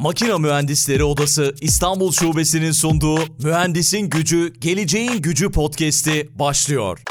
Makina Mühendisleri Odası İstanbul Şubesi'nin sunduğu Mühendisin Gücü, Geleceğin Gücü podcast'i başlıyor.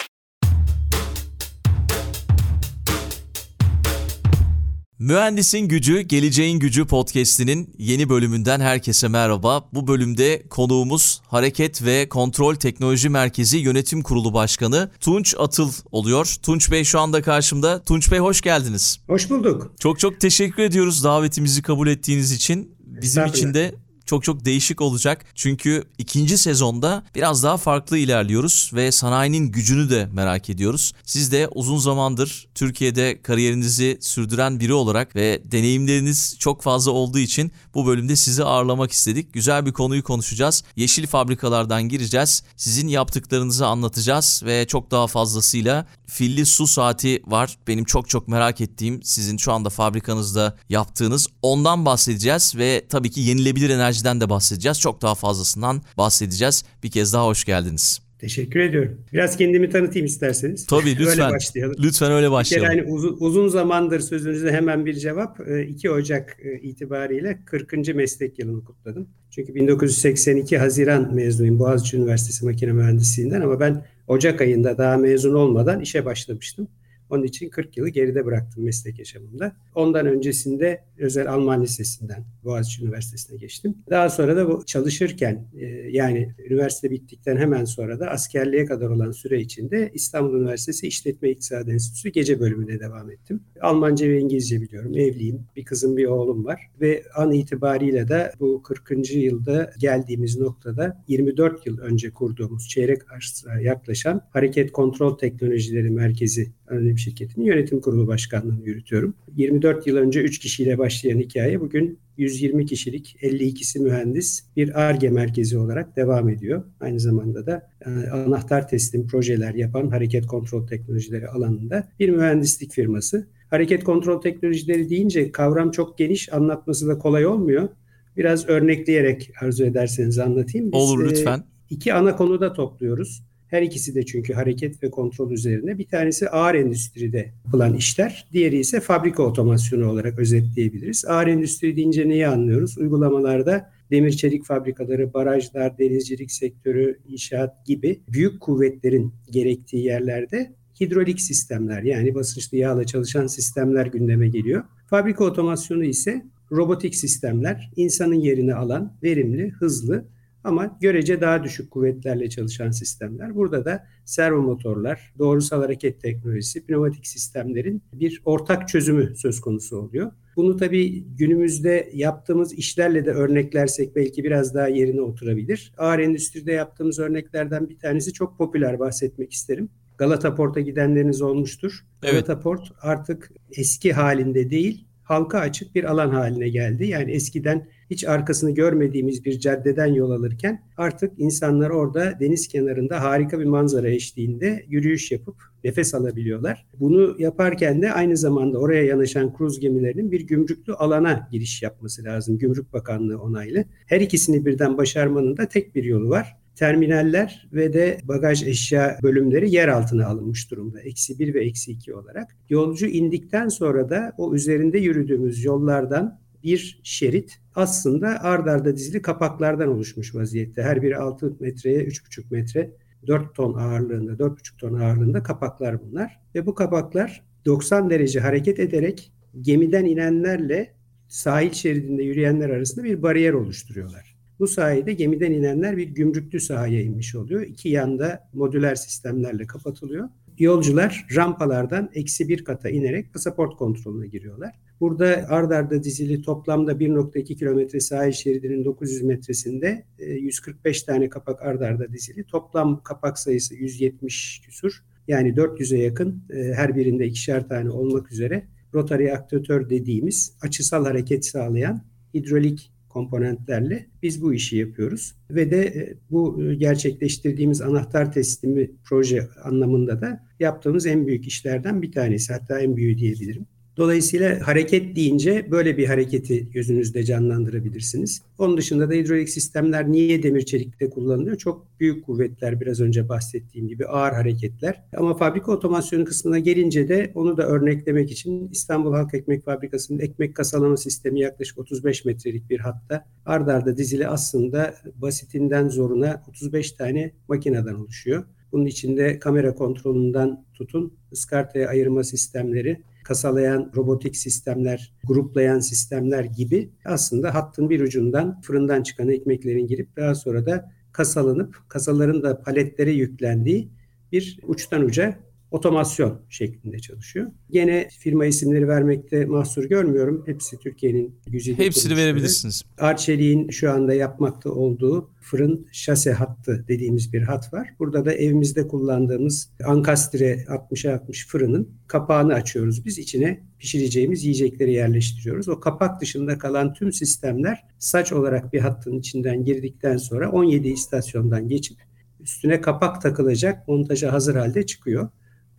Mühendisin Gücü, Geleceğin Gücü podcast'inin yeni bölümünden herkese merhaba. Bu bölümde konuğumuz Hareket ve Kontrol Teknoloji Merkezi Yönetim Kurulu Başkanı Tunç Atıl oluyor. Tunç Bey şu anda karşımda. Tunç Bey hoş geldiniz. Hoş bulduk. Çok çok teşekkür ediyoruz davetimizi kabul ettiğiniz için. Bizim için de çok çok değişik olacak. Çünkü ikinci sezonda biraz daha farklı ilerliyoruz ve sanayinin gücünü de merak ediyoruz. Siz de uzun zamandır Türkiye'de kariyerinizi sürdüren biri olarak ve deneyimleriniz çok fazla olduğu için bu bölümde sizi ağırlamak istedik. Güzel bir konuyu konuşacağız. Yeşil fabrikalardan gireceğiz. Sizin yaptıklarınızı anlatacağız ve çok daha fazlasıyla filli su saati var. Benim çok çok merak ettiğim sizin şu anda fabrikanızda yaptığınız ondan bahsedeceğiz ve tabii ki yenilebilir enerjiden de bahsedeceğiz. Çok daha fazlasından bahsedeceğiz. Bir kez daha hoş geldiniz. Teşekkür ediyorum. Biraz kendimi tanıtayım isterseniz. Tabii lütfen. öyle başlayalım. Lütfen öyle başlayalım. Bir kere hani uzun, uzun zamandır sözünüze hemen bir cevap. 2 Ocak e, itibariyle 40. meslek yılını kutladım. Çünkü 1982 Haziran mezunuyum Boğaziçi Üniversitesi Makine Mühendisliğinden ama ben Ocak ayında daha mezun olmadan işe başlamıştım. Onun için 40 yılı geride bıraktım meslek yaşamımda. Ondan öncesinde özel Alman Lisesi'nden Boğaziçi Üniversitesi'ne geçtim. Daha sonra da bu çalışırken e, yani üniversite bittikten hemen sonra da askerliğe kadar olan süre içinde İstanbul Üniversitesi İşletme İktisadi Enstitüsü gece bölümüne devam ettim. Almanca ve İngilizce biliyorum. Evliyim. Bir kızım bir oğlum var. Ve an itibariyle de bu 40. yılda geldiğimiz noktada 24 yıl önce kurduğumuz çeyrek asra yaklaşan Hareket Kontrol Teknolojileri Merkezi Anonim Şirketi'nin yönetim kurulu başkanlığını yürütüyorum. 24 yıl önce 3 kişiyle başlayan hikaye bugün 120 kişilik 52'si mühendis bir ARGE merkezi olarak devam ediyor. Aynı zamanda da e, anahtar teslim projeler yapan hareket kontrol teknolojileri alanında bir mühendislik firması. Hareket kontrol teknolojileri deyince kavram çok geniş, anlatması da kolay olmuyor. Biraz örnekleyerek arzu ederseniz anlatayım. Biz, Olur lütfen. E, iki ana konuda topluyoruz. Her ikisi de çünkü hareket ve kontrol üzerine. Bir tanesi ağır endüstride yapılan işler, diğeri ise fabrika otomasyonu olarak özetleyebiliriz. Ağır endüstri deyince neyi anlıyoruz? Uygulamalarda demir çelik fabrikaları, barajlar, denizcilik sektörü, inşaat gibi büyük kuvvetlerin gerektiği yerlerde hidrolik sistemler yani basınçlı yağla çalışan sistemler gündeme geliyor. Fabrika otomasyonu ise robotik sistemler, insanın yerini alan, verimli, hızlı ama görece daha düşük kuvvetlerle çalışan sistemler. Burada da servo motorlar, doğrusal hareket teknolojisi, pneumatik sistemlerin bir ortak çözümü söz konusu oluyor. Bunu tabii günümüzde yaptığımız işlerle de örneklersek belki biraz daha yerine oturabilir. Ağır endüstride yaptığımız örneklerden bir tanesi çok popüler bahsetmek isterim. Galata Port'a gidenleriniz olmuştur. Evet. Galata Port artık eski halinde değil, halka açık bir alan haline geldi. Yani eskiden hiç arkasını görmediğimiz bir caddeden yol alırken artık insanlar orada deniz kenarında harika bir manzara eşliğinde yürüyüş yapıp nefes alabiliyorlar. Bunu yaparken de aynı zamanda oraya yanaşan kruz gemilerinin bir gümrüklü alana giriş yapması lazım. Gümrük Bakanlığı onaylı. Her ikisini birden başarmanın da tek bir yolu var terminaller ve de bagaj eşya bölümleri yer altına alınmış durumda. Eksi 1 ve eksi 2 olarak. Yolcu indikten sonra da o üzerinde yürüdüğümüz yollardan bir şerit aslında ard arda dizili kapaklardan oluşmuş vaziyette. Her biri 6 metreye 3,5 metre 4 ton ağırlığında, 4,5 ton ağırlığında kapaklar bunlar. Ve bu kapaklar 90 derece hareket ederek gemiden inenlerle sahil şeridinde yürüyenler arasında bir bariyer oluşturuyorlar. Bu sayede gemiden inenler bir gümrüklü sahaya inmiş oluyor. İki yanda modüler sistemlerle kapatılıyor. Yolcular rampalardan eksi bir kata inerek pasaport kontrolüne giriyorlar. Burada ard arda dizili toplamda 1.2 kilometre sahil şeridinin 900 metresinde 145 e, tane kapak ard arda dizili. Toplam kapak sayısı 170 küsur. Yani 400'e yakın e, her birinde ikişer tane olmak üzere rotary aktatör dediğimiz açısal hareket sağlayan hidrolik komponentlerle biz bu işi yapıyoruz. Ve de e, bu e, gerçekleştirdiğimiz anahtar teslimi proje anlamında da yaptığımız en büyük işlerden bir tanesi. Hatta en büyüğü diyebilirim. Dolayısıyla hareket deyince böyle bir hareketi gözünüzde canlandırabilirsiniz. Onun dışında da hidrolik sistemler niye demir çelikte kullanılıyor? Çok büyük kuvvetler biraz önce bahsettiğim gibi ağır hareketler. Ama fabrika otomasyonu kısmına gelince de onu da örneklemek için İstanbul Halk Ekmek Fabrikası'nın ekmek kasalama sistemi yaklaşık 35 metrelik bir hatta ard arda dizili aslında basitinden zoruna 35 tane makineden oluşuyor. Bunun içinde kamera kontrolünden tutun ıskartaya ayırma sistemleri, kasalayan robotik sistemler, gruplayan sistemler gibi aslında hattın bir ucundan fırından çıkan ekmeklerin girip daha sonra da kasalanıp kasaların da paletlere yüklendiği bir uçtan uca otomasyon şeklinde çalışıyor. Gene firma isimleri vermekte mahsur görmüyorum. Hepsi Türkiye'nin güzide Hepsini verebilirsiniz. Arçelik'in şu anda yapmakta olduğu fırın şase hattı dediğimiz bir hat var. Burada da evimizde kullandığımız Ankastre 60'a 60 fırının kapağını açıyoruz. Biz içine pişireceğimiz yiyecekleri yerleştiriyoruz. O kapak dışında kalan tüm sistemler saç olarak bir hattın içinden girdikten sonra 17 istasyondan geçip üstüne kapak takılacak montaja hazır halde çıkıyor.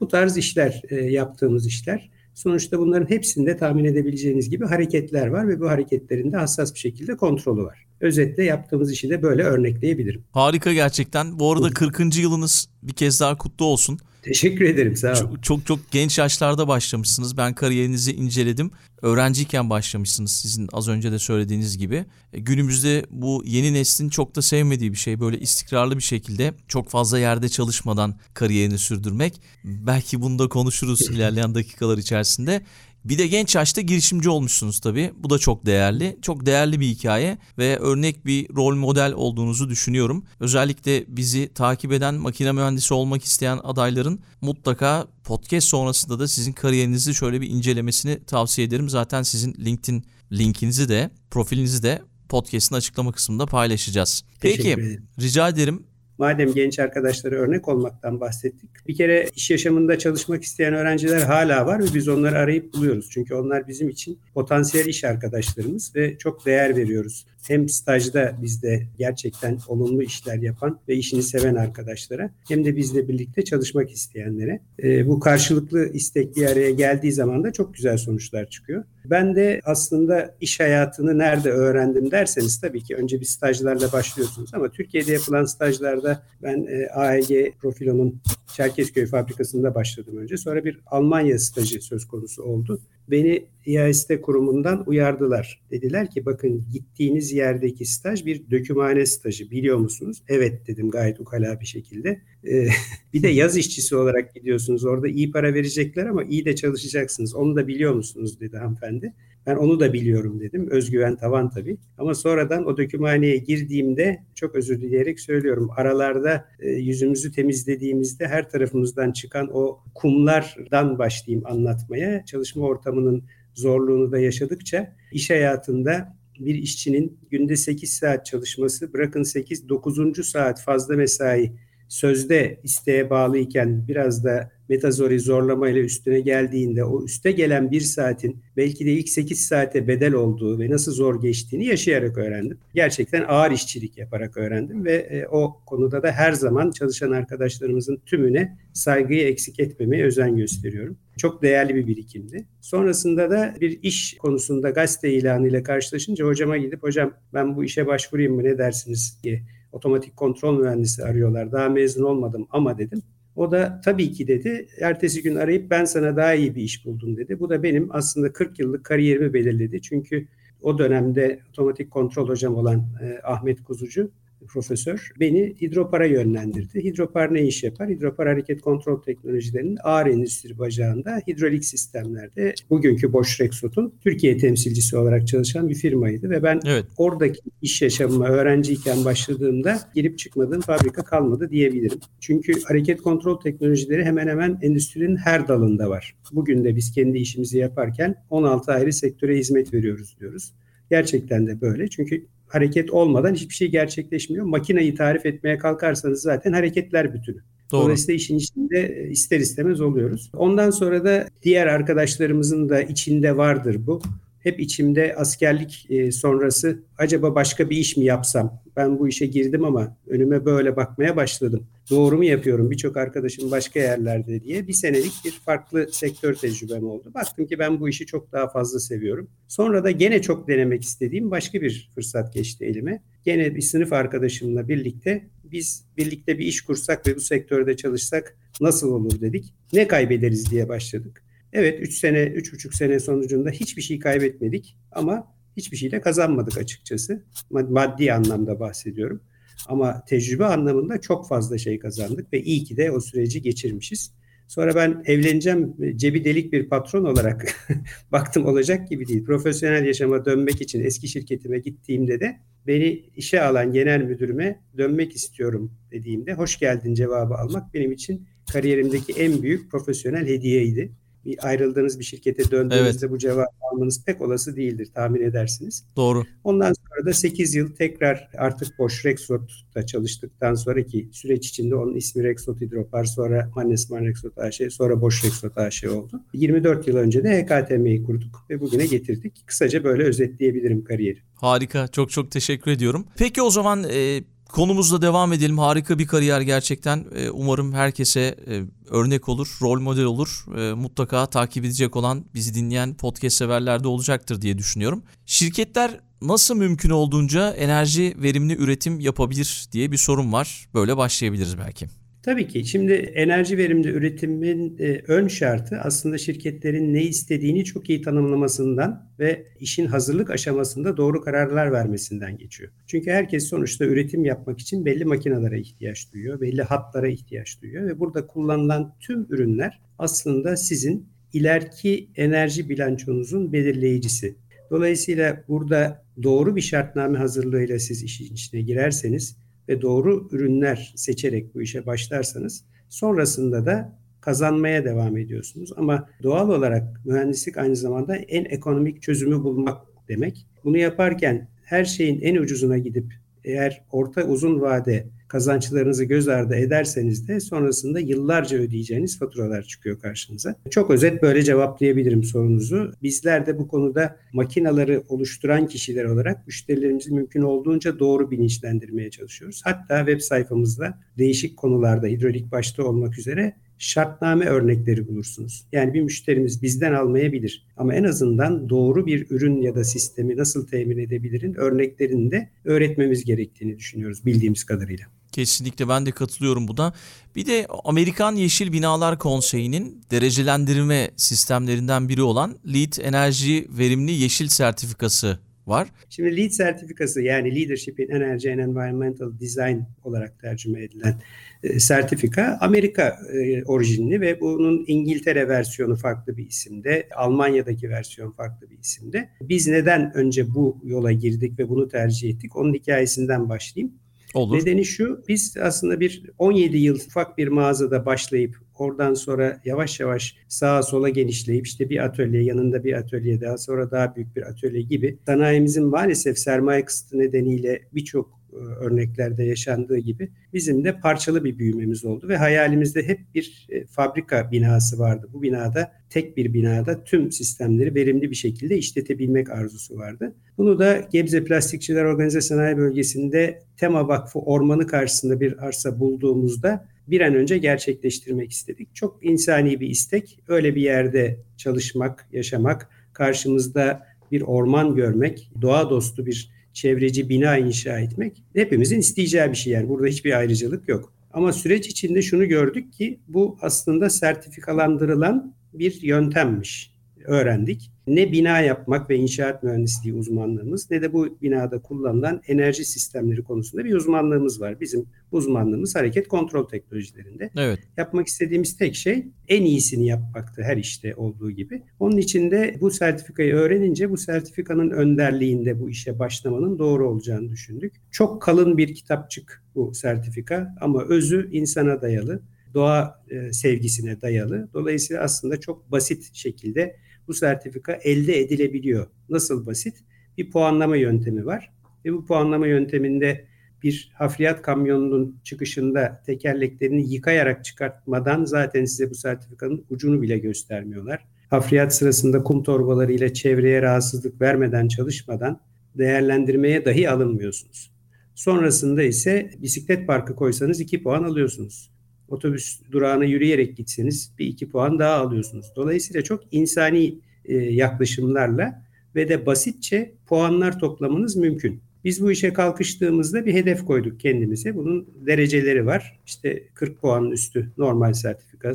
Bu tarz işler e, yaptığımız işler. Sonuçta bunların hepsinde tahmin edebileceğiniz gibi hareketler var ve bu hareketlerin de hassas bir şekilde kontrolü var. Özetle yaptığımız işi de böyle örnekleyebilirim. Harika gerçekten. Bu arada 40. yılınız bir kez daha kutlu olsun. Teşekkür ederim sağ olun. Çok, çok çok genç yaşlarda başlamışsınız. Ben kariyerinizi inceledim. Öğrenciyken başlamışsınız sizin az önce de söylediğiniz gibi. E, günümüzde bu yeni neslin çok da sevmediği bir şey. Böyle istikrarlı bir şekilde çok fazla yerde çalışmadan kariyerini sürdürmek. Belki bunu da konuşuruz ilerleyen dakikalar içerisinde. Bir de genç yaşta girişimci olmuşsunuz tabii. Bu da çok değerli. Çok değerli bir hikaye ve örnek bir rol model olduğunuzu düşünüyorum. Özellikle bizi takip eden makine mühendisi olmak isteyen adayların mutlaka podcast sonrasında da sizin kariyerinizi şöyle bir incelemesini tavsiye ederim. Zaten sizin LinkedIn linkinizi de profilinizi de podcast'ın açıklama kısmında paylaşacağız. Peki rica ederim Madem genç arkadaşlara örnek olmaktan bahsettik. Bir kere iş yaşamında çalışmak isteyen öğrenciler hala var ve biz onları arayıp buluyoruz. Çünkü onlar bizim için potansiyel iş arkadaşlarımız ve çok değer veriyoruz. Hem stajda bizde gerçekten olumlu işler yapan ve işini seven arkadaşlara hem de bizle birlikte çalışmak isteyenlere. E, bu karşılıklı istek bir araya geldiği zaman da çok güzel sonuçlar çıkıyor. Ben de aslında iş hayatını nerede öğrendim derseniz tabii ki önce bir stajlarla başlıyorsunuz ama Türkiye'de yapılan stajlarda ben e, AEG Profilo'nun Çerkezköy fabrikasında başladım önce. Sonra bir Almanya stajı söz konusu oldu. Beni İAST kurumundan uyardılar. Dediler ki bakın gittiğiniz yerdeki staj bir dökümhane stajı biliyor musunuz? Evet dedim gayet ukala bir şekilde. Ee, bir de yaz işçisi olarak gidiyorsunuz. Orada iyi para verecekler ama iyi de çalışacaksınız. Onu da biliyor musunuz dedi hanımefendi. Ben onu da biliyorum dedim. Özgüven tavan tabii. Ama sonradan o dökümhaneye girdiğimde çok özür dileyerek söylüyorum. Aralarda e, yüzümüzü temizlediğimizde her tarafımızdan çıkan o kumlardan başlayayım anlatmaya. Çalışma ortamının zorluğunu da yaşadıkça iş hayatında bir işçinin günde 8 saat çalışması bırakın 8 9. saat fazla mesai sözde isteğe bağlı iken biraz da metazori zorlamayla üstüne geldiğinde o üste gelen bir saatin belki de ilk 8 saate bedel olduğu ve nasıl zor geçtiğini yaşayarak öğrendim. Gerçekten ağır işçilik yaparak öğrendim ve e, o konuda da her zaman çalışan arkadaşlarımızın tümüne saygıyı eksik etmemeye özen gösteriyorum. Çok değerli bir birikimdi. Sonrasında da bir iş konusunda gazete ilanıyla karşılaşınca hocama gidip hocam ben bu işe başvurayım mı ne dersiniz diye otomatik kontrol mühendisi arıyorlar. Daha mezun olmadım ama dedim. O da tabii ki dedi. Ertesi gün arayıp ben sana daha iyi bir iş buldum dedi. Bu da benim aslında 40 yıllık kariyerimi belirledi. Çünkü o dönemde otomatik kontrol hocam olan e, Ahmet Kuzucu profesör beni hidropara yönlendirdi. Hidropar ne iş yapar? Hidropar hareket kontrol teknolojilerinin ağır endüstri bacağında hidrolik sistemlerde bugünkü Bosch Rexroth'un Türkiye temsilcisi olarak çalışan bir firmaydı ve ben evet. oradaki iş yaşamıma öğrenciyken başladığımda girip çıkmadığım fabrika kalmadı diyebilirim. Çünkü hareket kontrol teknolojileri hemen hemen endüstrinin her dalında var. Bugün de biz kendi işimizi yaparken 16 ayrı sektöre hizmet veriyoruz diyoruz. Gerçekten de böyle. Çünkü hareket olmadan hiçbir şey gerçekleşmiyor. Makineyi tarif etmeye kalkarsanız zaten hareketler bütünü. Doğru. Dolayısıyla işin içinde e, ister istemez oluyoruz. Ondan sonra da diğer arkadaşlarımızın da içinde vardır bu. Hep içimde askerlik e, sonrası acaba başka bir iş mi yapsam? Ben bu işe girdim ama önüme böyle bakmaya başladım. Doğru mu yapıyorum? Birçok arkadaşım başka yerlerde diye bir senelik bir farklı sektör tecrübem oldu. Baktım ki ben bu işi çok daha fazla seviyorum. Sonra da gene çok denemek istediğim başka bir fırsat geçti elime. Gene bir sınıf arkadaşımla birlikte biz birlikte bir iş kursak ve bu sektörde çalışsak nasıl olur dedik. Ne kaybederiz diye başladık. Evet 3 sene, 3,5 sene sonucunda hiçbir şey kaybetmedik ama hiçbir şey de kazanmadık açıkçası. Maddi anlamda bahsediyorum. Ama tecrübe anlamında çok fazla şey kazandık ve iyi ki de o süreci geçirmişiz. Sonra ben evleneceğim cebi delik bir patron olarak baktım olacak gibi değil. Profesyonel yaşama dönmek için eski şirketime gittiğimde de beni işe alan genel müdürüme dönmek istiyorum dediğimde hoş geldin cevabı almak benim için kariyerimdeki en büyük profesyonel hediyeydi bir ayrıldığınız bir şirkete döndüğünüzde evet. bu cevabı almanız pek olası değildir tahmin edersiniz. Doğru. Ondan sonra da 8 yıl tekrar artık boş Rexot'ta çalıştıktan sonraki süreç içinde onun ismi Rexot Hidropar sonra Mannesman Rexot AŞ sonra boş Rexot AŞ oldu. 24 yıl önce de HKTM'yi kurduk ve bugüne getirdik. Kısaca böyle özetleyebilirim kariyeri. Harika. Çok çok teşekkür ediyorum. Peki o zaman e, Konumuzla devam edelim. Harika bir kariyer gerçekten. Ee, umarım herkese e, örnek olur, rol model olur. Ee, mutlaka takip edecek olan, bizi dinleyen podcast severler de olacaktır diye düşünüyorum. Şirketler nasıl mümkün olduğunca enerji verimli üretim yapabilir diye bir sorun var. Böyle başlayabiliriz belki. Tabii ki. Şimdi enerji verimli üretimin e, ön şartı aslında şirketlerin ne istediğini çok iyi tanımlamasından ve işin hazırlık aşamasında doğru kararlar vermesinden geçiyor. Çünkü herkes sonuçta üretim yapmak için belli makinelere ihtiyaç duyuyor, belli hatlara ihtiyaç duyuyor ve burada kullanılan tüm ürünler aslında sizin ileriki enerji bilançonuzun belirleyicisi. Dolayısıyla burada doğru bir şartname hazırlığıyla siz işin içine girerseniz ve doğru ürünler seçerek bu işe başlarsanız sonrasında da kazanmaya devam ediyorsunuz. Ama doğal olarak mühendislik aynı zamanda en ekonomik çözümü bulmak demek. Bunu yaparken her şeyin en ucuzuna gidip eğer orta uzun vade kazançlarınızı göz ardı ederseniz de sonrasında yıllarca ödeyeceğiniz faturalar çıkıyor karşınıza. Çok özet böyle cevaplayabilirim sorunuzu. Bizler de bu konuda makinaları oluşturan kişiler olarak müşterilerimizi mümkün olduğunca doğru bilinçlendirmeye çalışıyoruz. Hatta web sayfamızda değişik konularda hidrolik başta olmak üzere şartname örnekleri bulursunuz. Yani bir müşterimiz bizden almayabilir ama en azından doğru bir ürün ya da sistemi nasıl temin edebilirin örneklerini de öğretmemiz gerektiğini düşünüyoruz bildiğimiz kadarıyla. Kesinlikle ben de katılıyorum buna. Bir de Amerikan Yeşil Binalar Konseyi'nin derecelendirme sistemlerinden biri olan LEED Enerji Verimli Yeşil Sertifikası var. Şimdi LEED sertifikası yani Leadership in Energy and Environmental Design olarak tercüme edilen e, sertifika Amerika e, orijinli ve bunun İngiltere versiyonu farklı bir isimde, Almanya'daki versiyon farklı bir isimde. Biz neden önce bu yola girdik ve bunu tercih ettik? Onun hikayesinden başlayayım. Olur. Nedeni şu, biz aslında bir 17 yıl ufak bir mağazada başlayıp oradan sonra yavaş yavaş sağa sola genişleyip işte bir atölye yanında bir atölye daha sonra daha büyük bir atölye gibi sanayimizin maalesef sermaye kısıtı nedeniyle birçok örneklerde yaşandığı gibi bizim de parçalı bir büyümemiz oldu ve hayalimizde hep bir e, fabrika binası vardı. Bu binada tek bir binada tüm sistemleri verimli bir şekilde işletebilmek arzusu vardı. Bunu da Gebze Plastikçiler Organize Sanayi Bölgesi'nde Tema Vakfı ormanı karşısında bir arsa bulduğumuzda bir an önce gerçekleştirmek istedik. Çok insani bir istek. Öyle bir yerde çalışmak, yaşamak, karşımızda bir orman görmek, doğa dostu bir çevreci bina inşa etmek hepimizin isteyeceği bir şey yani. Burada hiçbir ayrıcalık yok. Ama süreç içinde şunu gördük ki bu aslında sertifikalandırılan bir yöntemmiş. Öğrendik ne bina yapmak ve inşaat mühendisliği uzmanlığımız ne de bu binada kullanılan enerji sistemleri konusunda bir uzmanlığımız var. Bizim uzmanlığımız hareket kontrol teknolojilerinde. Evet. Yapmak istediğimiz tek şey en iyisini yapmaktı her işte olduğu gibi. Onun için de bu sertifikayı öğrenince bu sertifikanın önderliğinde bu işe başlamanın doğru olacağını düşündük. Çok kalın bir kitapçık bu sertifika ama özü insana dayalı doğa e, sevgisine dayalı. Dolayısıyla aslında çok basit şekilde bu sertifika elde edilebiliyor. Nasıl basit? Bir puanlama yöntemi var. Ve bu puanlama yönteminde bir hafriyat kamyonunun çıkışında tekerleklerini yıkayarak çıkartmadan zaten size bu sertifikanın ucunu bile göstermiyorlar. hafriyat sırasında kum torbalarıyla çevreye rahatsızlık vermeden çalışmadan değerlendirmeye dahi alınmıyorsunuz. Sonrasında ise bisiklet parkı koysanız 2 puan alıyorsunuz. Otobüs durağına yürüyerek gitseniz bir 2 puan daha alıyorsunuz. Dolayısıyla çok insani e, yaklaşımlarla ve de basitçe puanlar toplamanız mümkün. Biz bu işe kalkıştığımızda bir hedef koyduk kendimize. Bunun dereceleri var. İşte 40 puanın üstü normal sertifika,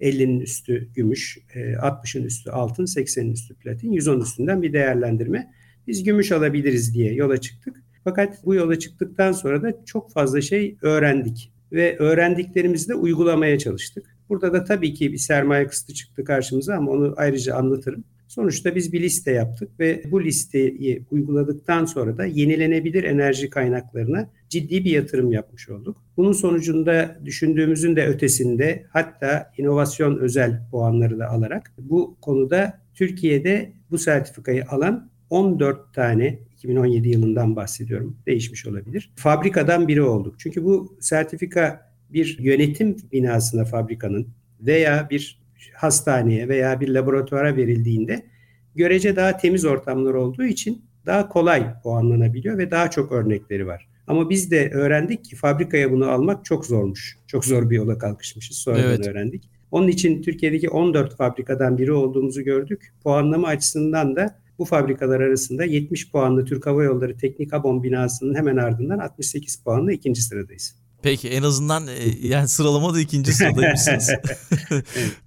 50'nin üstü gümüş, 60'ın e, üstü altın, 80'in üstü platin, 110 üstünden bir değerlendirme. Biz gümüş alabiliriz diye yola çıktık. Fakat bu yola çıktıktan sonra da çok fazla şey öğrendik ve öğrendiklerimizi de uygulamaya çalıştık. Burada da tabii ki bir sermaye kısıtı çıktı karşımıza ama onu ayrıca anlatırım. Sonuçta biz bir liste yaptık ve bu listeyi uyguladıktan sonra da yenilenebilir enerji kaynaklarına ciddi bir yatırım yapmış olduk. Bunun sonucunda düşündüğümüzün de ötesinde hatta inovasyon özel puanları da alarak bu konuda Türkiye'de bu sertifikayı alan 14 tane 2017 yılından bahsediyorum. Değişmiş olabilir. Fabrikadan biri olduk. Çünkü bu sertifika bir yönetim binasına fabrikanın veya bir hastaneye veya bir laboratuvara verildiğinde görece daha temiz ortamlar olduğu için daha kolay puanlanabiliyor ve daha çok örnekleri var. Ama biz de öğrendik ki fabrikaya bunu almak çok zormuş. Çok zor bir yola kalkışmışız. Sonradan evet. öğrendik. Onun için Türkiye'deki 14 fabrikadan biri olduğumuzu gördük. Puanlama açısından da bu fabrikalar arasında 70 puanlı Türk Hava Yolları Teknik Abon binasının hemen ardından 68 puanlı ikinci sıradayız. Peki en azından e, yani sıralamada ikinci sıradaymışsınız.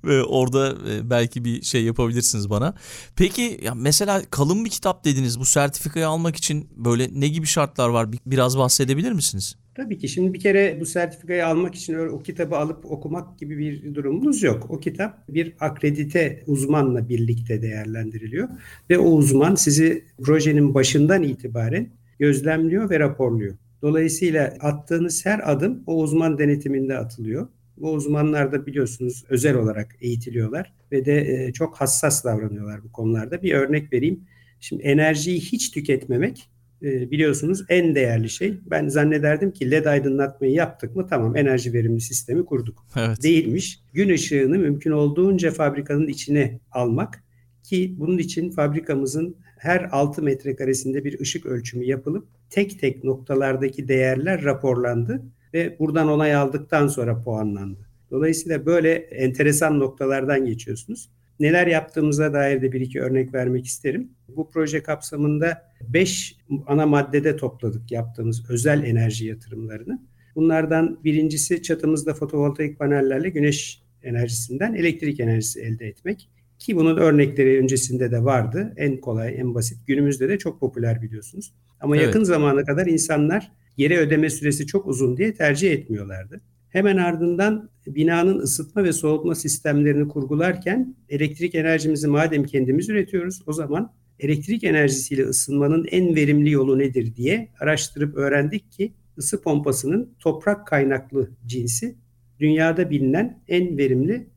Orada e, belki bir şey yapabilirsiniz bana. Peki ya mesela kalın bir kitap dediniz. Bu sertifikayı almak için böyle ne gibi şartlar var? Biraz bahsedebilir misiniz? Tabii ki şimdi bir kere bu sertifikayı almak için o kitabı alıp okumak gibi bir durumumuz yok. O kitap bir akredite uzmanla birlikte değerlendiriliyor ve o uzman sizi projenin başından itibaren gözlemliyor ve raporluyor. Dolayısıyla attığınız her adım o uzman denetiminde atılıyor. Bu uzmanlar da biliyorsunuz özel olarak eğitiliyorlar ve de e, çok hassas davranıyorlar bu konularda. Bir örnek vereyim. Şimdi enerjiyi hiç tüketmemek e, biliyorsunuz en değerli şey. Ben zannederdim ki LED aydınlatmayı yaptık mı tamam enerji verimli sistemi kurduk. Evet. Değilmiş. Gün ışığını mümkün olduğunca fabrikanın içine almak ki bunun için fabrikamızın her 6 metrekaresinde bir ışık ölçümü yapılıp tek tek noktalardaki değerler raporlandı ve buradan onay aldıktan sonra puanlandı. Dolayısıyla böyle enteresan noktalardan geçiyorsunuz. Neler yaptığımıza dair de bir iki örnek vermek isterim. Bu proje kapsamında 5 ana maddede topladık yaptığımız özel enerji yatırımlarını. Bunlardan birincisi çatımızda fotovoltaik panellerle güneş enerjisinden elektrik enerjisi elde etmek. Ki bunun örnekleri öncesinde de vardı. En kolay, en basit. Günümüzde de çok popüler biliyorsunuz. Ama evet. yakın zamana kadar insanlar geri ödeme süresi çok uzun diye tercih etmiyorlardı. Hemen ardından binanın ısıtma ve soğutma sistemlerini kurgularken elektrik enerjimizi madem kendimiz üretiyoruz o zaman elektrik enerjisiyle ısınmanın en verimli yolu nedir diye araştırıp öğrendik ki ısı pompasının toprak kaynaklı cinsi dünyada bilinen en verimli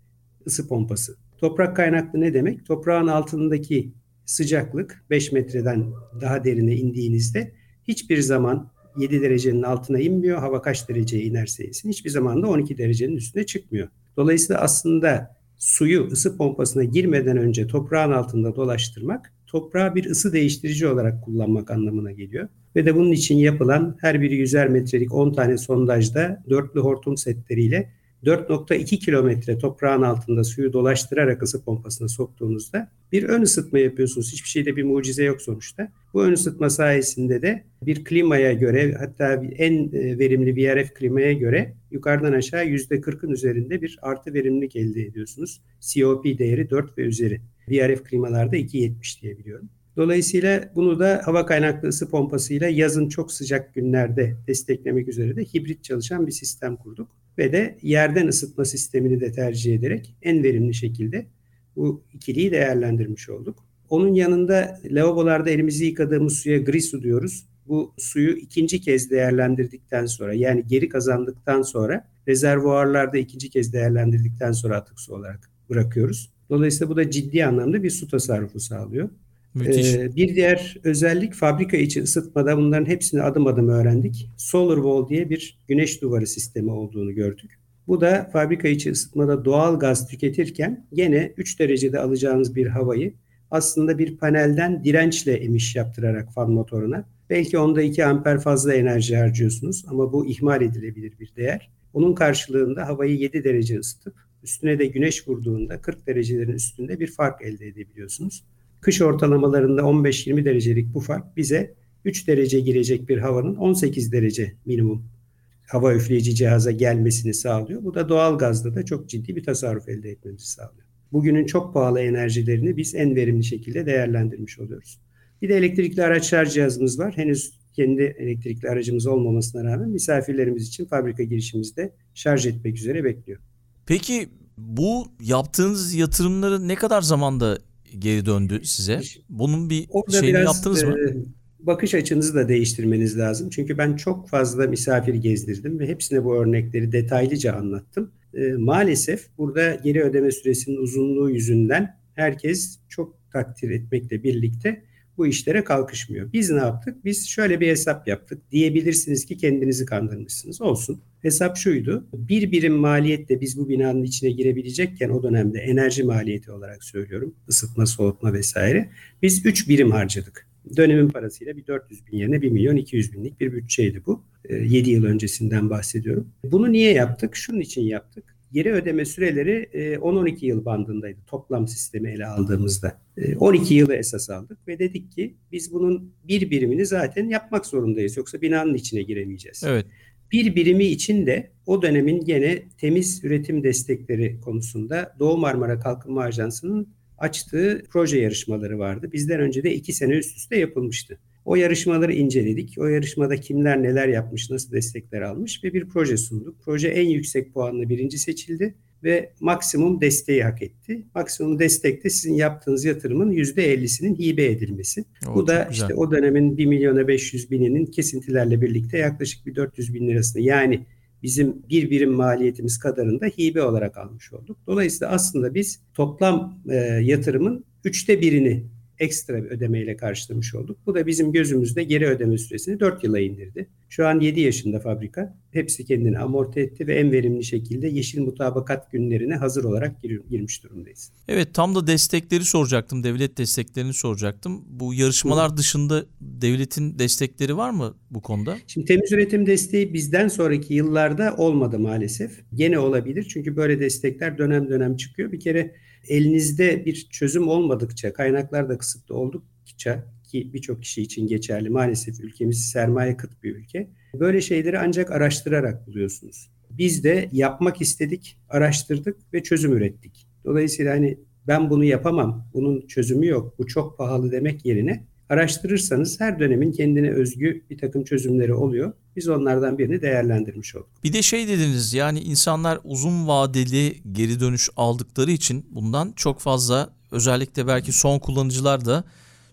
ısı pompası. Toprak kaynaklı ne demek? Toprağın altındaki sıcaklık 5 metreden daha derine indiğinizde hiçbir zaman 7 derecenin altına inmiyor. Hava kaç dereceye inerse insin hiçbir zaman da 12 derecenin üstüne çıkmıyor. Dolayısıyla aslında suyu ısı pompasına girmeden önce toprağın altında dolaştırmak toprağı bir ısı değiştirici olarak kullanmak anlamına geliyor. Ve de bunun için yapılan her biri 100'er metrelik 10 tane sondajda dörtlü hortum setleriyle 4.2 kilometre toprağın altında suyu dolaştırarak ısı pompasına soktuğunuzda bir ön ısıtma yapıyorsunuz. Hiçbir şeyde bir mucize yok sonuçta. Bu ön ısıtma sayesinde de bir klimaya göre hatta en e, verimli VRF klimaya göre yukarıdan aşağı %40'ın üzerinde bir artı verimlilik elde ediyorsunuz. COP değeri 4 ve üzeri. VRF klimalarda 2.70 diye biliyorum. Dolayısıyla bunu da hava kaynaklı ısı pompasıyla yazın çok sıcak günlerde desteklemek üzere de hibrit çalışan bir sistem kurduk ve de yerden ısıtma sistemini de tercih ederek en verimli şekilde bu ikiliyi değerlendirmiş olduk. Onun yanında lavabolarda elimizi yıkadığımız suya gri su diyoruz. Bu suyu ikinci kez değerlendirdikten sonra yani geri kazandıktan sonra rezervuarlarda ikinci kez değerlendirdikten sonra atık su olarak bırakıyoruz. Dolayısıyla bu da ciddi anlamda bir su tasarrufu sağlıyor. Müthiş. Ee, bir diğer özellik fabrika içi ısıtmada bunların hepsini adım adım öğrendik. Solar Wall diye bir güneş duvarı sistemi olduğunu gördük. Bu da fabrika içi ısıtmada doğal gaz tüketirken gene 3 derecede alacağınız bir havayı aslında bir panelden dirençle emiş yaptırarak fan motoruna belki onda 2 amper fazla enerji harcıyorsunuz ama bu ihmal edilebilir bir değer. Onun karşılığında havayı 7 derece ısıtıp üstüne de güneş vurduğunda 40 derecelerin üstünde bir fark elde edebiliyorsunuz. Kış ortalamalarında 15-20 derecelik bu fark bize 3 derece girecek bir havanın 18 derece minimum hava üfleyici cihaza gelmesini sağlıyor. Bu da doğal gazda da çok ciddi bir tasarruf elde etmemizi sağlıyor. Bugünün çok pahalı enerjilerini biz en verimli şekilde değerlendirmiş oluyoruz. Bir de elektrikli araçlar cihazımız var. Henüz kendi elektrikli aracımız olmamasına rağmen misafirlerimiz için fabrika girişimizde şarj etmek üzere bekliyor. Peki bu yaptığınız yatırımları ne kadar zamanda geri döndü size? Bunun bir Orada şeyini yaptınız mı? E, bakış açınızı da değiştirmeniz lazım. Çünkü ben çok fazla misafir gezdirdim ve hepsine bu örnekleri detaylıca anlattım. E, maalesef burada geri ödeme süresinin uzunluğu yüzünden herkes çok takdir etmekle birlikte bu işlere kalkışmıyor. Biz ne yaptık? Biz şöyle bir hesap yaptık. Diyebilirsiniz ki kendinizi kandırmışsınız. Olsun. Hesap şuydu. Bir birim maliyetle biz bu binanın içine girebilecekken o dönemde enerji maliyeti olarak söylüyorum. Isıtma, soğutma vesaire. Biz 3 birim harcadık. Dönemin parasıyla bir 400 bin yerine 1 milyon 200 binlik bir bütçeydi bu. 7 ee, yıl öncesinden bahsediyorum. Bunu niye yaptık? Şunun için yaptık. Geri ödeme süreleri 10-12 e, yıl bandındaydı toplam sistemi ele aldığımızda. 12 e, yılı esas aldık ve dedik ki biz bunun bir birimini zaten yapmak zorundayız. Yoksa binanın içine giremeyeceğiz. Evet. Bir birimi için de o dönemin gene temiz üretim destekleri konusunda Doğu Marmara Kalkınma Ajansı'nın açtığı proje yarışmaları vardı. Bizden önce de iki sene üst üste yapılmıştı. O yarışmaları inceledik. O yarışmada kimler neler yapmış, nasıl destekler almış ve bir proje sunduk. Proje en yüksek puanla birinci seçildi ve maksimum desteği hak etti. Maksimum destek de sizin yaptığınız yatırımın %50'sinin hibe edilmesi. O, Bu da işte o dönemin 1 milyona 500 bininin kesintilerle birlikte yaklaşık bir 400 bin lirasını yani bizim bir birim maliyetimiz kadarında hibe olarak almış olduk. Dolayısıyla aslında biz toplam e, yatırımın üçte birini ekstra bir ödemeyle karşılamış olduk. Bu da bizim gözümüzde geri ödeme süresini 4 yıla indirdi. Şu an 7 yaşında fabrika. Hepsi kendini amorti etti ve en verimli şekilde yeşil mutabakat günlerine hazır olarak gir, girmiş durumdayız. Evet tam da destekleri soracaktım. Devlet desteklerini soracaktım. Bu yarışmalar Hı. dışında devletin destekleri var mı bu konuda? Şimdi temiz üretim desteği bizden sonraki yıllarda olmadı maalesef. Gene olabilir çünkü böyle destekler dönem dönem çıkıyor. Bir kere elinizde bir çözüm olmadıkça, kaynaklar da kısıtlı oldukça ki birçok kişi için geçerli. Maalesef ülkemiz sermaye kıt bir ülke. Böyle şeyleri ancak araştırarak buluyorsunuz. Biz de yapmak istedik, araştırdık ve çözüm ürettik. Dolayısıyla hani ben bunu yapamam, bunun çözümü yok, bu çok pahalı demek yerine araştırırsanız her dönemin kendine özgü bir takım çözümleri oluyor. Biz onlardan birini değerlendirmiş olduk. Bir de şey dediniz yani insanlar uzun vadeli geri dönüş aldıkları için bundan çok fazla özellikle belki son kullanıcılar da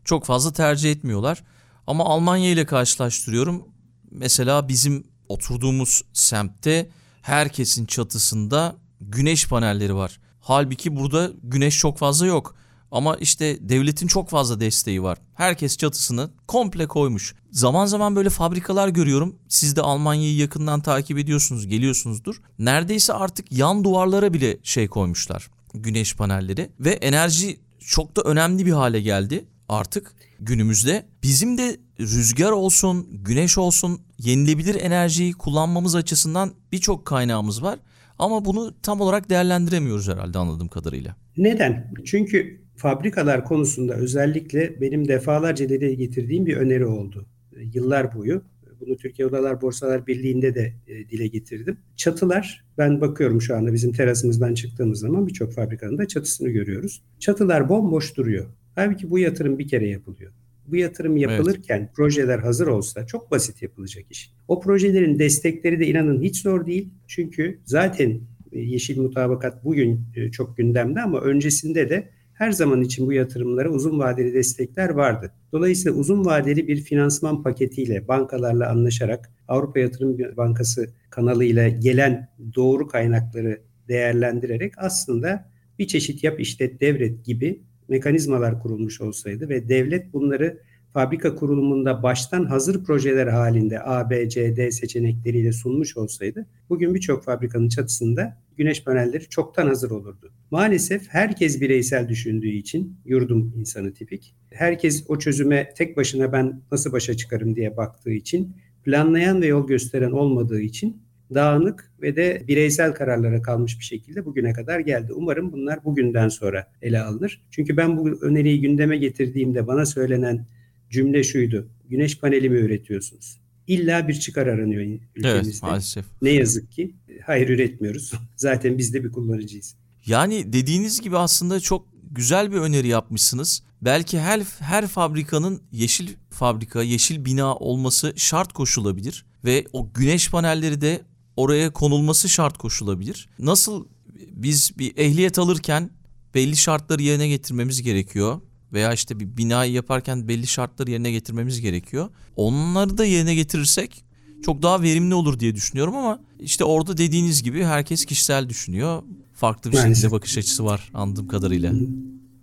çok fazla tercih etmiyorlar. Ama Almanya ile karşılaştırıyorum. Mesela bizim oturduğumuz semtte herkesin çatısında güneş panelleri var. Halbuki burada güneş çok fazla yok. Ama işte devletin çok fazla desteği var. Herkes çatısını komple koymuş. Zaman zaman böyle fabrikalar görüyorum. Siz de Almanya'yı yakından takip ediyorsunuz, geliyorsunuzdur. Neredeyse artık yan duvarlara bile şey koymuşlar. Güneş panelleri ve enerji çok da önemli bir hale geldi artık günümüzde. Bizim de rüzgar olsun, güneş olsun yenilebilir enerjiyi kullanmamız açısından birçok kaynağımız var. Ama bunu tam olarak değerlendiremiyoruz herhalde anladığım kadarıyla. Neden? Çünkü fabrikalar konusunda özellikle benim defalarca dile getirdiğim bir öneri oldu. Yıllar boyu. Bunu Türkiye Odalar Borsalar Birliği'nde de e, dile getirdim. Çatılar, ben bakıyorum şu anda bizim terasımızdan çıktığımız zaman birçok fabrikanın da çatısını görüyoruz. Çatılar bomboş duruyor. Halbuki bu yatırım bir kere yapılıyor. Bu yatırım yapılırken evet. projeler hazır olsa çok basit yapılacak iş. O projelerin destekleri de inanın hiç zor değil. Çünkü zaten e, yeşil mutabakat bugün e, çok gündemde ama öncesinde de her zaman için bu yatırımlara uzun vadeli destekler vardı. Dolayısıyla uzun vadeli bir finansman paketiyle bankalarla anlaşarak Avrupa Yatırım Bankası kanalıyla gelen doğru kaynakları değerlendirerek aslında bir çeşit yap işlet devret gibi mekanizmalar kurulmuş olsaydı ve devlet bunları fabrika kurulumunda baştan hazır projeler halinde A, B, C, D seçenekleriyle sunmuş olsaydı bugün birçok fabrikanın çatısında güneş panelleri çoktan hazır olurdu. Maalesef herkes bireysel düşündüğü için yurdum insanı tipik. Herkes o çözüme tek başına ben nasıl başa çıkarım diye baktığı için planlayan ve yol gösteren olmadığı için dağınık ve de bireysel kararlara kalmış bir şekilde bugüne kadar geldi. Umarım bunlar bugünden sonra ele alınır. Çünkü ben bu öneriyi gündeme getirdiğimde bana söylenen cümle şuydu. Güneş paneli mi üretiyorsunuz? İlla bir çıkar aranıyor ülkemizde. Evet maalesef. Ne yazık ki hayır üretmiyoruz. Zaten biz de bir kullanıcıyız. Yani dediğiniz gibi aslında çok güzel bir öneri yapmışsınız. Belki her her fabrikanın yeşil fabrika, yeşil bina olması şart koşulabilir ve o güneş panelleri de oraya konulması şart koşulabilir. Nasıl biz bir ehliyet alırken belli şartları yerine getirmemiz gerekiyor veya işte bir binayı yaparken belli şartları yerine getirmemiz gerekiyor. Onları da yerine getirirsek çok daha verimli olur diye düşünüyorum ama işte orada dediğiniz gibi herkes kişisel düşünüyor. Farklı bir şekilde bakış açısı var anladığım kadarıyla.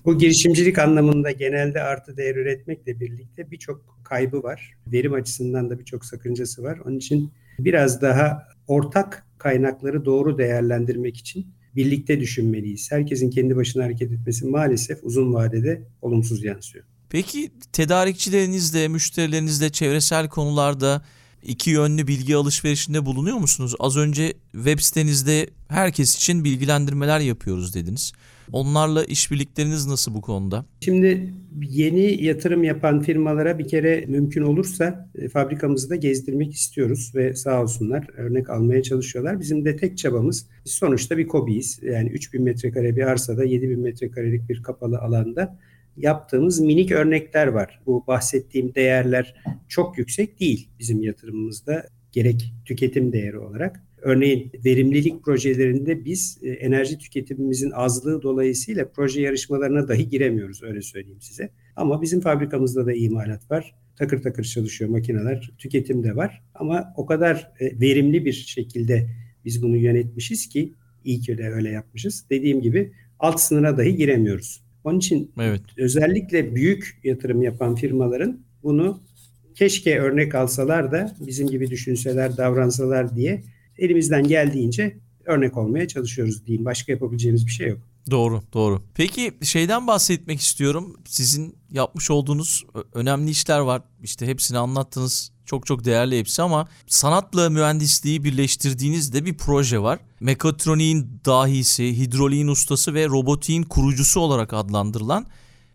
Bu girişimcilik anlamında genelde artı değer üretmekle birlikte birçok kaybı var. Verim açısından da birçok sakıncası var. Onun için biraz daha ortak kaynakları doğru değerlendirmek için birlikte düşünmeliyiz. Herkesin kendi başına hareket etmesi maalesef uzun vadede olumsuz yansıyor. Peki tedarikçilerinizle, müşterilerinizle çevresel konularda iki yönlü bilgi alışverişinde bulunuyor musunuz? Az önce web sitenizde herkes için bilgilendirmeler yapıyoruz dediniz. Onlarla işbirlikleriniz nasıl bu konuda? Şimdi yeni yatırım yapan firmalara bir kere mümkün olursa e, fabrikamızı da gezdirmek istiyoruz ve sağ olsunlar örnek almaya çalışıyorlar. Bizim de tek çabamız sonuçta bir kobiyiz. Yani 3000 metrekare bir arsada 7000 metrekarelik bir kapalı alanda yaptığımız minik örnekler var. Bu bahsettiğim değerler çok yüksek değil bizim yatırımımızda gerek tüketim değeri olarak. Örneğin verimlilik projelerinde biz e, enerji tüketimimizin azlığı dolayısıyla proje yarışmalarına dahi giremiyoruz öyle söyleyeyim size. Ama bizim fabrikamızda da imalat var. Takır takır çalışıyor makineler, tüketim de var. Ama o kadar e, verimli bir şekilde biz bunu yönetmişiz ki iyi ki de öyle yapmışız. Dediğim gibi alt sınıra dahi giremiyoruz. Onun için evet. özellikle büyük yatırım yapan firmaların bunu keşke örnek alsalar da bizim gibi düşünseler, davransalar diye elimizden geldiğince örnek olmaya çalışıyoruz diyeyim. Başka yapabileceğimiz bir şey yok. Doğru, doğru. Peki şeyden bahsetmek istiyorum. Sizin yapmış olduğunuz önemli işler var. İşte hepsini anlattınız. Çok çok değerli hepsi ama sanatla mühendisliği birleştirdiğiniz de bir proje var. Mekatroniğin dahisi, hidroliğin ustası ve robotiğin kurucusu olarak adlandırılan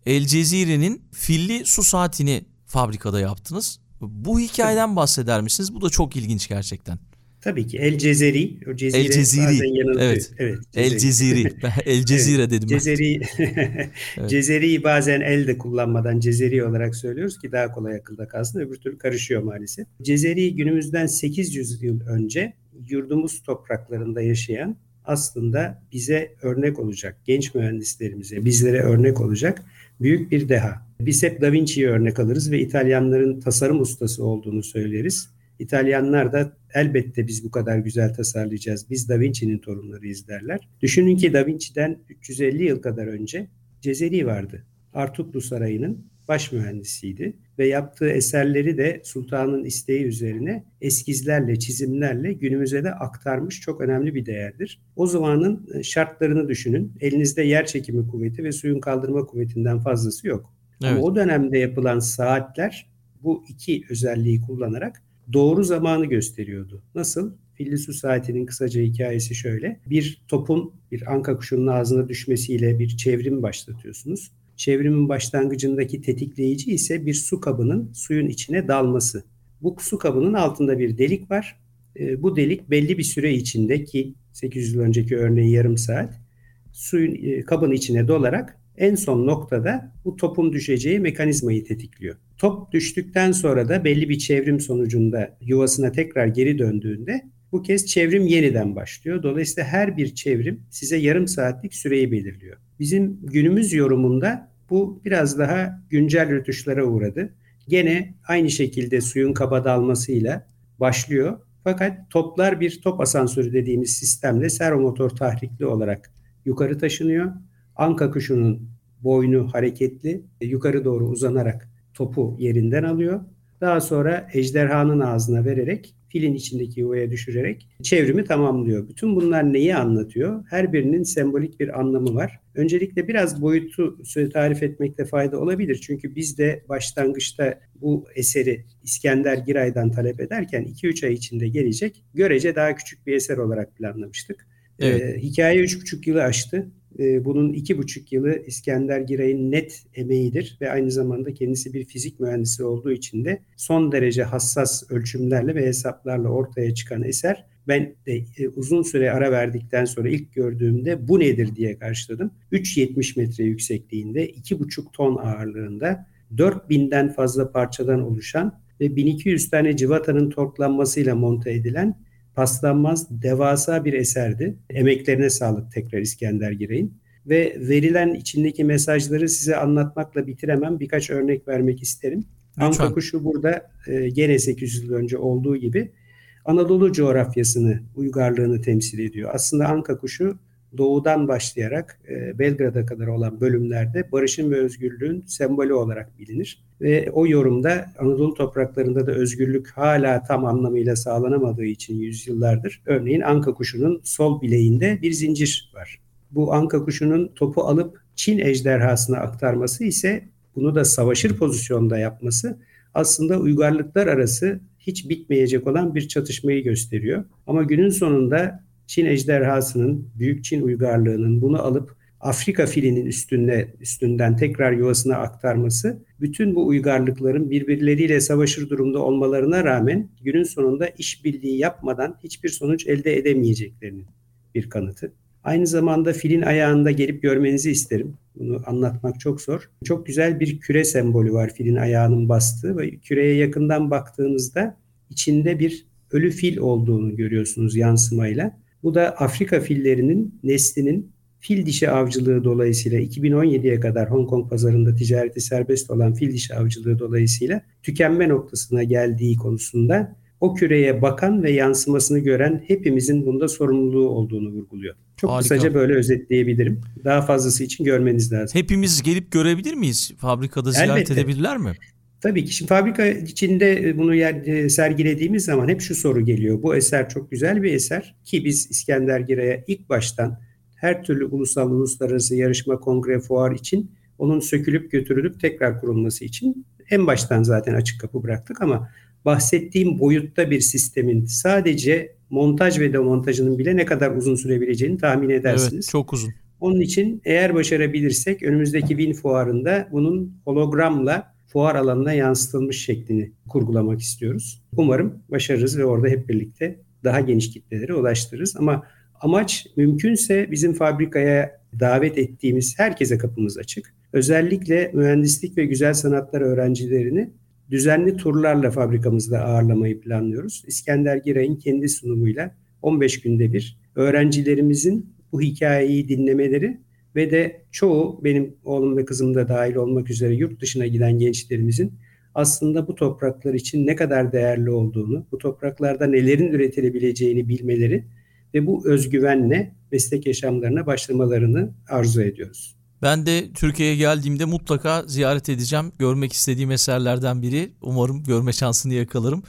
El Cezire'nin filli su saatini fabrikada yaptınız. Bu hikayeden bahseder misiniz? Bu da çok ilginç gerçekten. Tabii ki El Cezeri. O Cezire El Ceziri. Evet. evet El Ceziri. El Cezire evet. dedim. Cezeri. evet. Cezeri'yi bazen el de kullanmadan Cezeri olarak söylüyoruz ki daha kolay akılda kalsın. Öbür türlü karışıyor maalesef. Cezeri günümüzden 800 yıl önce yurdumuz topraklarında yaşayan aslında bize örnek olacak, genç mühendislerimize, bizlere örnek olacak büyük bir deha. Biz hep Da Vinci'yi örnek alırız ve İtalyanların tasarım ustası olduğunu söyleriz. İtalyanlar da elbette biz bu kadar güzel tasarlayacağız. Biz Da Vinci'nin torunlarıyız derler. Düşünün ki Da Vinci'den 350 yıl kadar önce Cezeri vardı. Artuklu Sarayı'nın baş mühendisiydi ve yaptığı eserleri de sultanın isteği üzerine eskizlerle, çizimlerle günümüze de aktarmış çok önemli bir değerdir. O zamanın e, şartlarını düşünün. Elinizde yer çekimi kuvveti ve suyun kaldırma kuvvetinden fazlası yok. Evet. Ama o dönemde yapılan saatler bu iki özelliği kullanarak doğru zamanı gösteriyordu. Nasıl? Filli su saatinin kısaca hikayesi şöyle. Bir topun bir anka kuşunun ağzına düşmesiyle bir çevrim başlatıyorsunuz. Çevrimin başlangıcındaki tetikleyici ise bir su kabının suyun içine dalması. Bu su kabının altında bir delik var. E, bu delik belli bir süre içinde ki 800 yıl önceki örneği yarım saat suyun e, kabın içine dolarak en son noktada bu topun düşeceği mekanizmayı tetikliyor. Top düştükten sonra da belli bir çevrim sonucunda yuvasına tekrar geri döndüğünde bu kez çevrim yeniden başlıyor. Dolayısıyla her bir çevrim size yarım saatlik süreyi belirliyor. Bizim günümüz yorumunda bu biraz daha güncel rötuşlara uğradı. Gene aynı şekilde suyun kaba dalmasıyla başlıyor. Fakat toplar bir top asansörü dediğimiz sistemle servomotor tahrikli olarak yukarı taşınıyor. Anka kuşunun boynu hareketli yukarı doğru uzanarak topu yerinden alıyor. Daha sonra ejderhanın ağzına vererek filin içindeki yuvaya düşürerek çevrimi tamamlıyor. Bütün bunlar neyi anlatıyor? Her birinin sembolik bir anlamı var. Öncelikle biraz boyutu tarif etmekte fayda olabilir. Çünkü biz de başlangıçta bu eseri İskender Giray'dan talep ederken 2-3 ay içinde gelecek görece daha küçük bir eser olarak planlamıştık. Evet. Ee, hikaye 3,5 yılı aştı. Ee, bunun iki buçuk yılı İskender Giray'ın net emeğidir ve aynı zamanda kendisi bir fizik mühendisi olduğu için de son derece hassas ölçümlerle ve hesaplarla ortaya çıkan eser ben de e, uzun süre ara verdikten sonra ilk gördüğümde bu nedir diye karşıladım. 3.70 metre yüksekliğinde, 2,5 ton ağırlığında, 4000'den fazla parçadan oluşan ve 1200 tane civatanın torklanmasıyla monte edilen paslanmaz devasa bir eserdi. Emeklerine sağlık tekrar İskender Girey'in. Ve verilen içindeki mesajları size anlatmakla bitiremem. Birkaç örnek vermek isterim. Lütfen. Anka kuşu burada e, gene 800 yıl önce olduğu gibi Anadolu coğrafyasını, uygarlığını temsil ediyor. Aslında Anka kuşu doğudan başlayarak e, Belgrad'a kadar olan bölümlerde barışın ve özgürlüğün sembolü olarak bilinir. Ve o yorumda Anadolu topraklarında da özgürlük hala tam anlamıyla sağlanamadığı için yüzyıllardır. Örneğin anka kuşunun sol bileğinde bir zincir var. Bu anka kuşunun topu alıp Çin ejderhasına aktarması ise bunu da savaşır pozisyonda yapması aslında uygarlıklar arası hiç bitmeyecek olan bir çatışmayı gösteriyor. Ama günün sonunda Çin ejderhasının, Büyük Çin uygarlığının bunu alıp Afrika filinin üstünde üstünden tekrar yuvasına aktarması bütün bu uygarlıkların birbirleriyle savaşır durumda olmalarına rağmen günün sonunda işbirliği yapmadan hiçbir sonuç elde edemeyeceklerinin bir kanıtı. Aynı zamanda filin ayağında gelip görmenizi isterim. Bunu anlatmak çok zor. Çok güzel bir küre sembolü var filin ayağının bastığı ve küreye yakından baktığınızda içinde bir ölü fil olduğunu görüyorsunuz yansımayla. Bu da Afrika fillerinin neslinin fil dişi avcılığı dolayısıyla 2017'ye kadar Hong Kong pazarında ticareti serbest olan fil dişi avcılığı dolayısıyla tükenme noktasına geldiği konusunda o küreye bakan ve yansımasını gören hepimizin bunda sorumluluğu olduğunu vurguluyor. Çok Harika. kısaca böyle özetleyebilirim. Daha fazlası için görmeniz lazım. Hepimiz gelip görebilir miyiz? Fabrikada ziyaret Elbette. edebilirler mi? Tabii ki. Şimdi fabrika içinde bunu yer, e, sergilediğimiz zaman hep şu soru geliyor. Bu eser çok güzel bir eser ki biz İskender Giray'a ilk baştan her türlü ulusal uluslararası yarışma, kongre, fuar için onun sökülüp götürülüp tekrar kurulması için en baştan zaten açık kapı bıraktık ama bahsettiğim boyutta bir sistemin sadece montaj ve demontajının bile ne kadar uzun sürebileceğini tahmin edersiniz. Evet, çok uzun. Onun için eğer başarabilirsek önümüzdeki Win fuarında bunun hologramla fuar alanına yansıtılmış şeklini kurgulamak istiyoruz. Umarım başarırız ve orada hep birlikte daha geniş kitlelere ulaştırırız. Ama amaç mümkünse bizim fabrikaya davet ettiğimiz herkese kapımız açık. Özellikle mühendislik ve güzel sanatlar öğrencilerini düzenli turlarla fabrikamızda ağırlamayı planlıyoruz. İskender Giray'ın kendi sunumuyla 15 günde bir öğrencilerimizin bu hikayeyi dinlemeleri ve de çoğu benim oğlum ve kızım da dahil olmak üzere yurt dışına giden gençlerimizin aslında bu topraklar için ne kadar değerli olduğunu, bu topraklarda nelerin üretilebileceğini bilmeleri ve bu özgüvenle meslek yaşamlarına başlamalarını arzu ediyoruz. Ben de Türkiye'ye geldiğimde mutlaka ziyaret edeceğim. Görmek istediğim eserlerden biri. Umarım görme şansını yakalarım.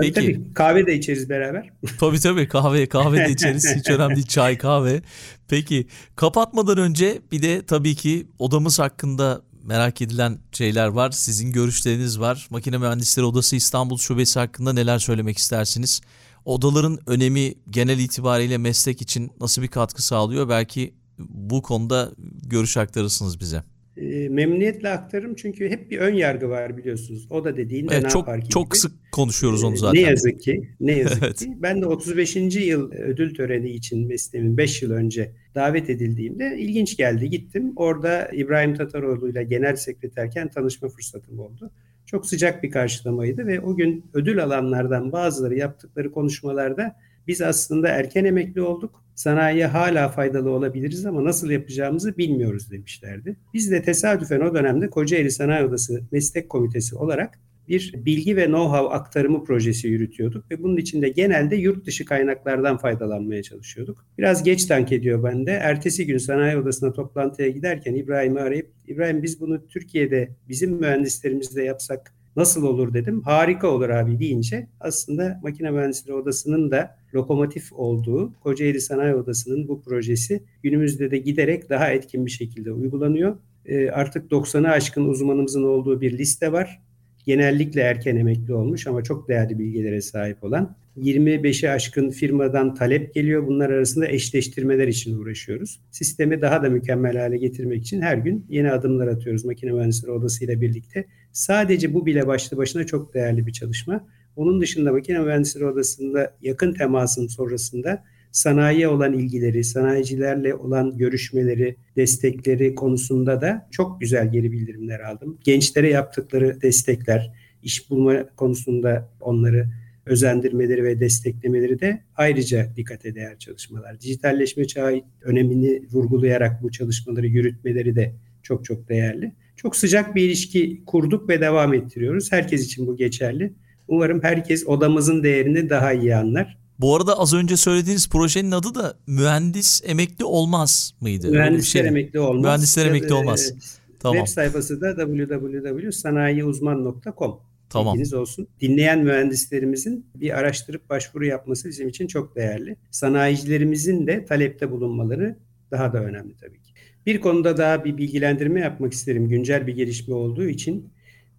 Tabii Peki. tabii. Kahve de içeriz beraber. Tabii tabii kahve kahve de içeriz. Hiç önemli değil. Çay, kahve. Peki kapatmadan önce bir de tabii ki odamız hakkında merak edilen şeyler var. Sizin görüşleriniz var. Makine Mühendisleri Odası İstanbul Şubesi hakkında neler söylemek istersiniz? Odaların önemi genel itibariyle meslek için nasıl bir katkı sağlıyor? Belki bu konuda görüş aktarırsınız bize. E, memnuniyetle aktarırım çünkü hep bir ön yargı var biliyorsunuz. O da dediğinde evet, ne çok, yapar ki? Çok sık konuşuyoruz onu ee, zaten. Ne yazık ki. Ne yazık evet. ki. Ben de 35. yıl ödül töreni için mesleğimin 5 yıl önce davet edildiğimde ilginç geldi. Gittim. Orada İbrahim Tataroğlu ile genel sekreterken tanışma fırsatım oldu. Çok sıcak bir karşılamaydı ve o gün ödül alanlardan bazıları yaptıkları konuşmalarda biz aslında erken emekli olduk. Sanayiye hala faydalı olabiliriz ama nasıl yapacağımızı bilmiyoruz demişlerdi. Biz de tesadüfen o dönemde Kocaeli Sanayi Odası Meslek Komitesi olarak bir bilgi ve know-how aktarımı projesi yürütüyorduk ve bunun içinde genelde yurt dışı kaynaklardan faydalanmaya çalışıyorduk. Biraz geç tank ediyor bende. Ertesi gün sanayi odasına toplantıya giderken İbrahim'i arayıp İbrahim biz bunu Türkiye'de bizim mühendislerimizle yapsak nasıl olur dedim. Harika olur abi deyince aslında makine mühendisleri odasının da lokomotif olduğu Kocaeli Sanayi Odası'nın bu projesi günümüzde de giderek daha etkin bir şekilde uygulanıyor. E, artık 90'ı aşkın uzmanımızın olduğu bir liste var. Genellikle erken emekli olmuş ama çok değerli bilgilere sahip olan 25'i aşkın firmadan talep geliyor. Bunlar arasında eşleştirmeler için uğraşıyoruz. Sistemi daha da mükemmel hale getirmek için her gün yeni adımlar atıyoruz makine mühendisleri odası ile birlikte. Sadece bu bile başlı başına çok değerli bir çalışma. Onun dışında makine mühendisleri odasında yakın temasın sonrasında sanayiye olan ilgileri, sanayicilerle olan görüşmeleri, destekleri konusunda da çok güzel geri bildirimler aldım. Gençlere yaptıkları destekler, iş bulma konusunda onları özendirmeleri ve desteklemeleri de ayrıca dikkate değer çalışmalar. Dijitalleşme çağı önemini vurgulayarak bu çalışmaları yürütmeleri de çok çok değerli. Çok sıcak bir ilişki kurduk ve devam ettiriyoruz. Herkes için bu geçerli. Umarım herkes odamızın değerini daha iyi anlar. Bu arada az önce söylediğiniz projenin adı da mühendis emekli olmaz mıydı? Mühendisler şey. emekli olmaz. Mühendisler emekli olmaz. Tamam. Web sayfası da www.sanayiuzman.com. Tamam. Bilginiz olsun. Dinleyen mühendislerimizin bir araştırıp başvuru yapması bizim için çok değerli. Sanayicilerimizin de talepte bulunmaları daha da önemli tabii ki. Bir konuda daha bir bilgilendirme yapmak isterim. Güncel bir gelişme olduğu için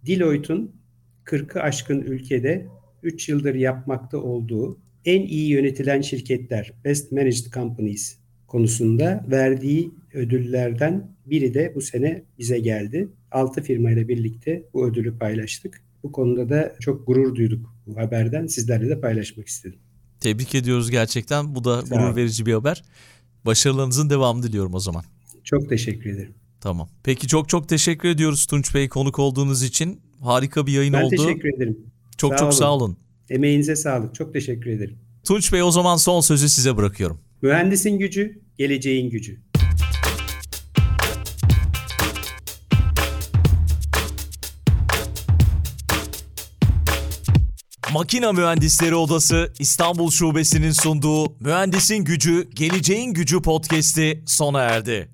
Deloitte'un 40'ı aşkın ülkede 3 yıldır yapmakta olduğu en iyi yönetilen şirketler, Best Managed Companies konusunda verdiği ödüllerden biri de bu sene bize geldi. 6 firmayla birlikte bu ödülü paylaştık. Bu konuda da çok gurur duyduk bu haberden. Sizlerle de paylaşmak istedim. Tebrik ediyoruz gerçekten. Bu da gurur verici bir haber. Başarılarınızın devamı diliyorum o zaman. Çok teşekkür ederim. Tamam. Peki çok çok teşekkür ediyoruz Tunç Bey konuk olduğunuz için. Harika bir yayın ben oldu. Ben teşekkür ederim. Çok sağ çok olun. sağ olun. Emeğinize sağlık. Çok teşekkür ederim. Tunç Bey o zaman son sözü size bırakıyorum. Mühendisin gücü, geleceğin gücü. Makina Mühendisleri Odası İstanbul Şubesi'nin sunduğu Mühendisin Gücü, Geleceğin Gücü podcast'i sona erdi.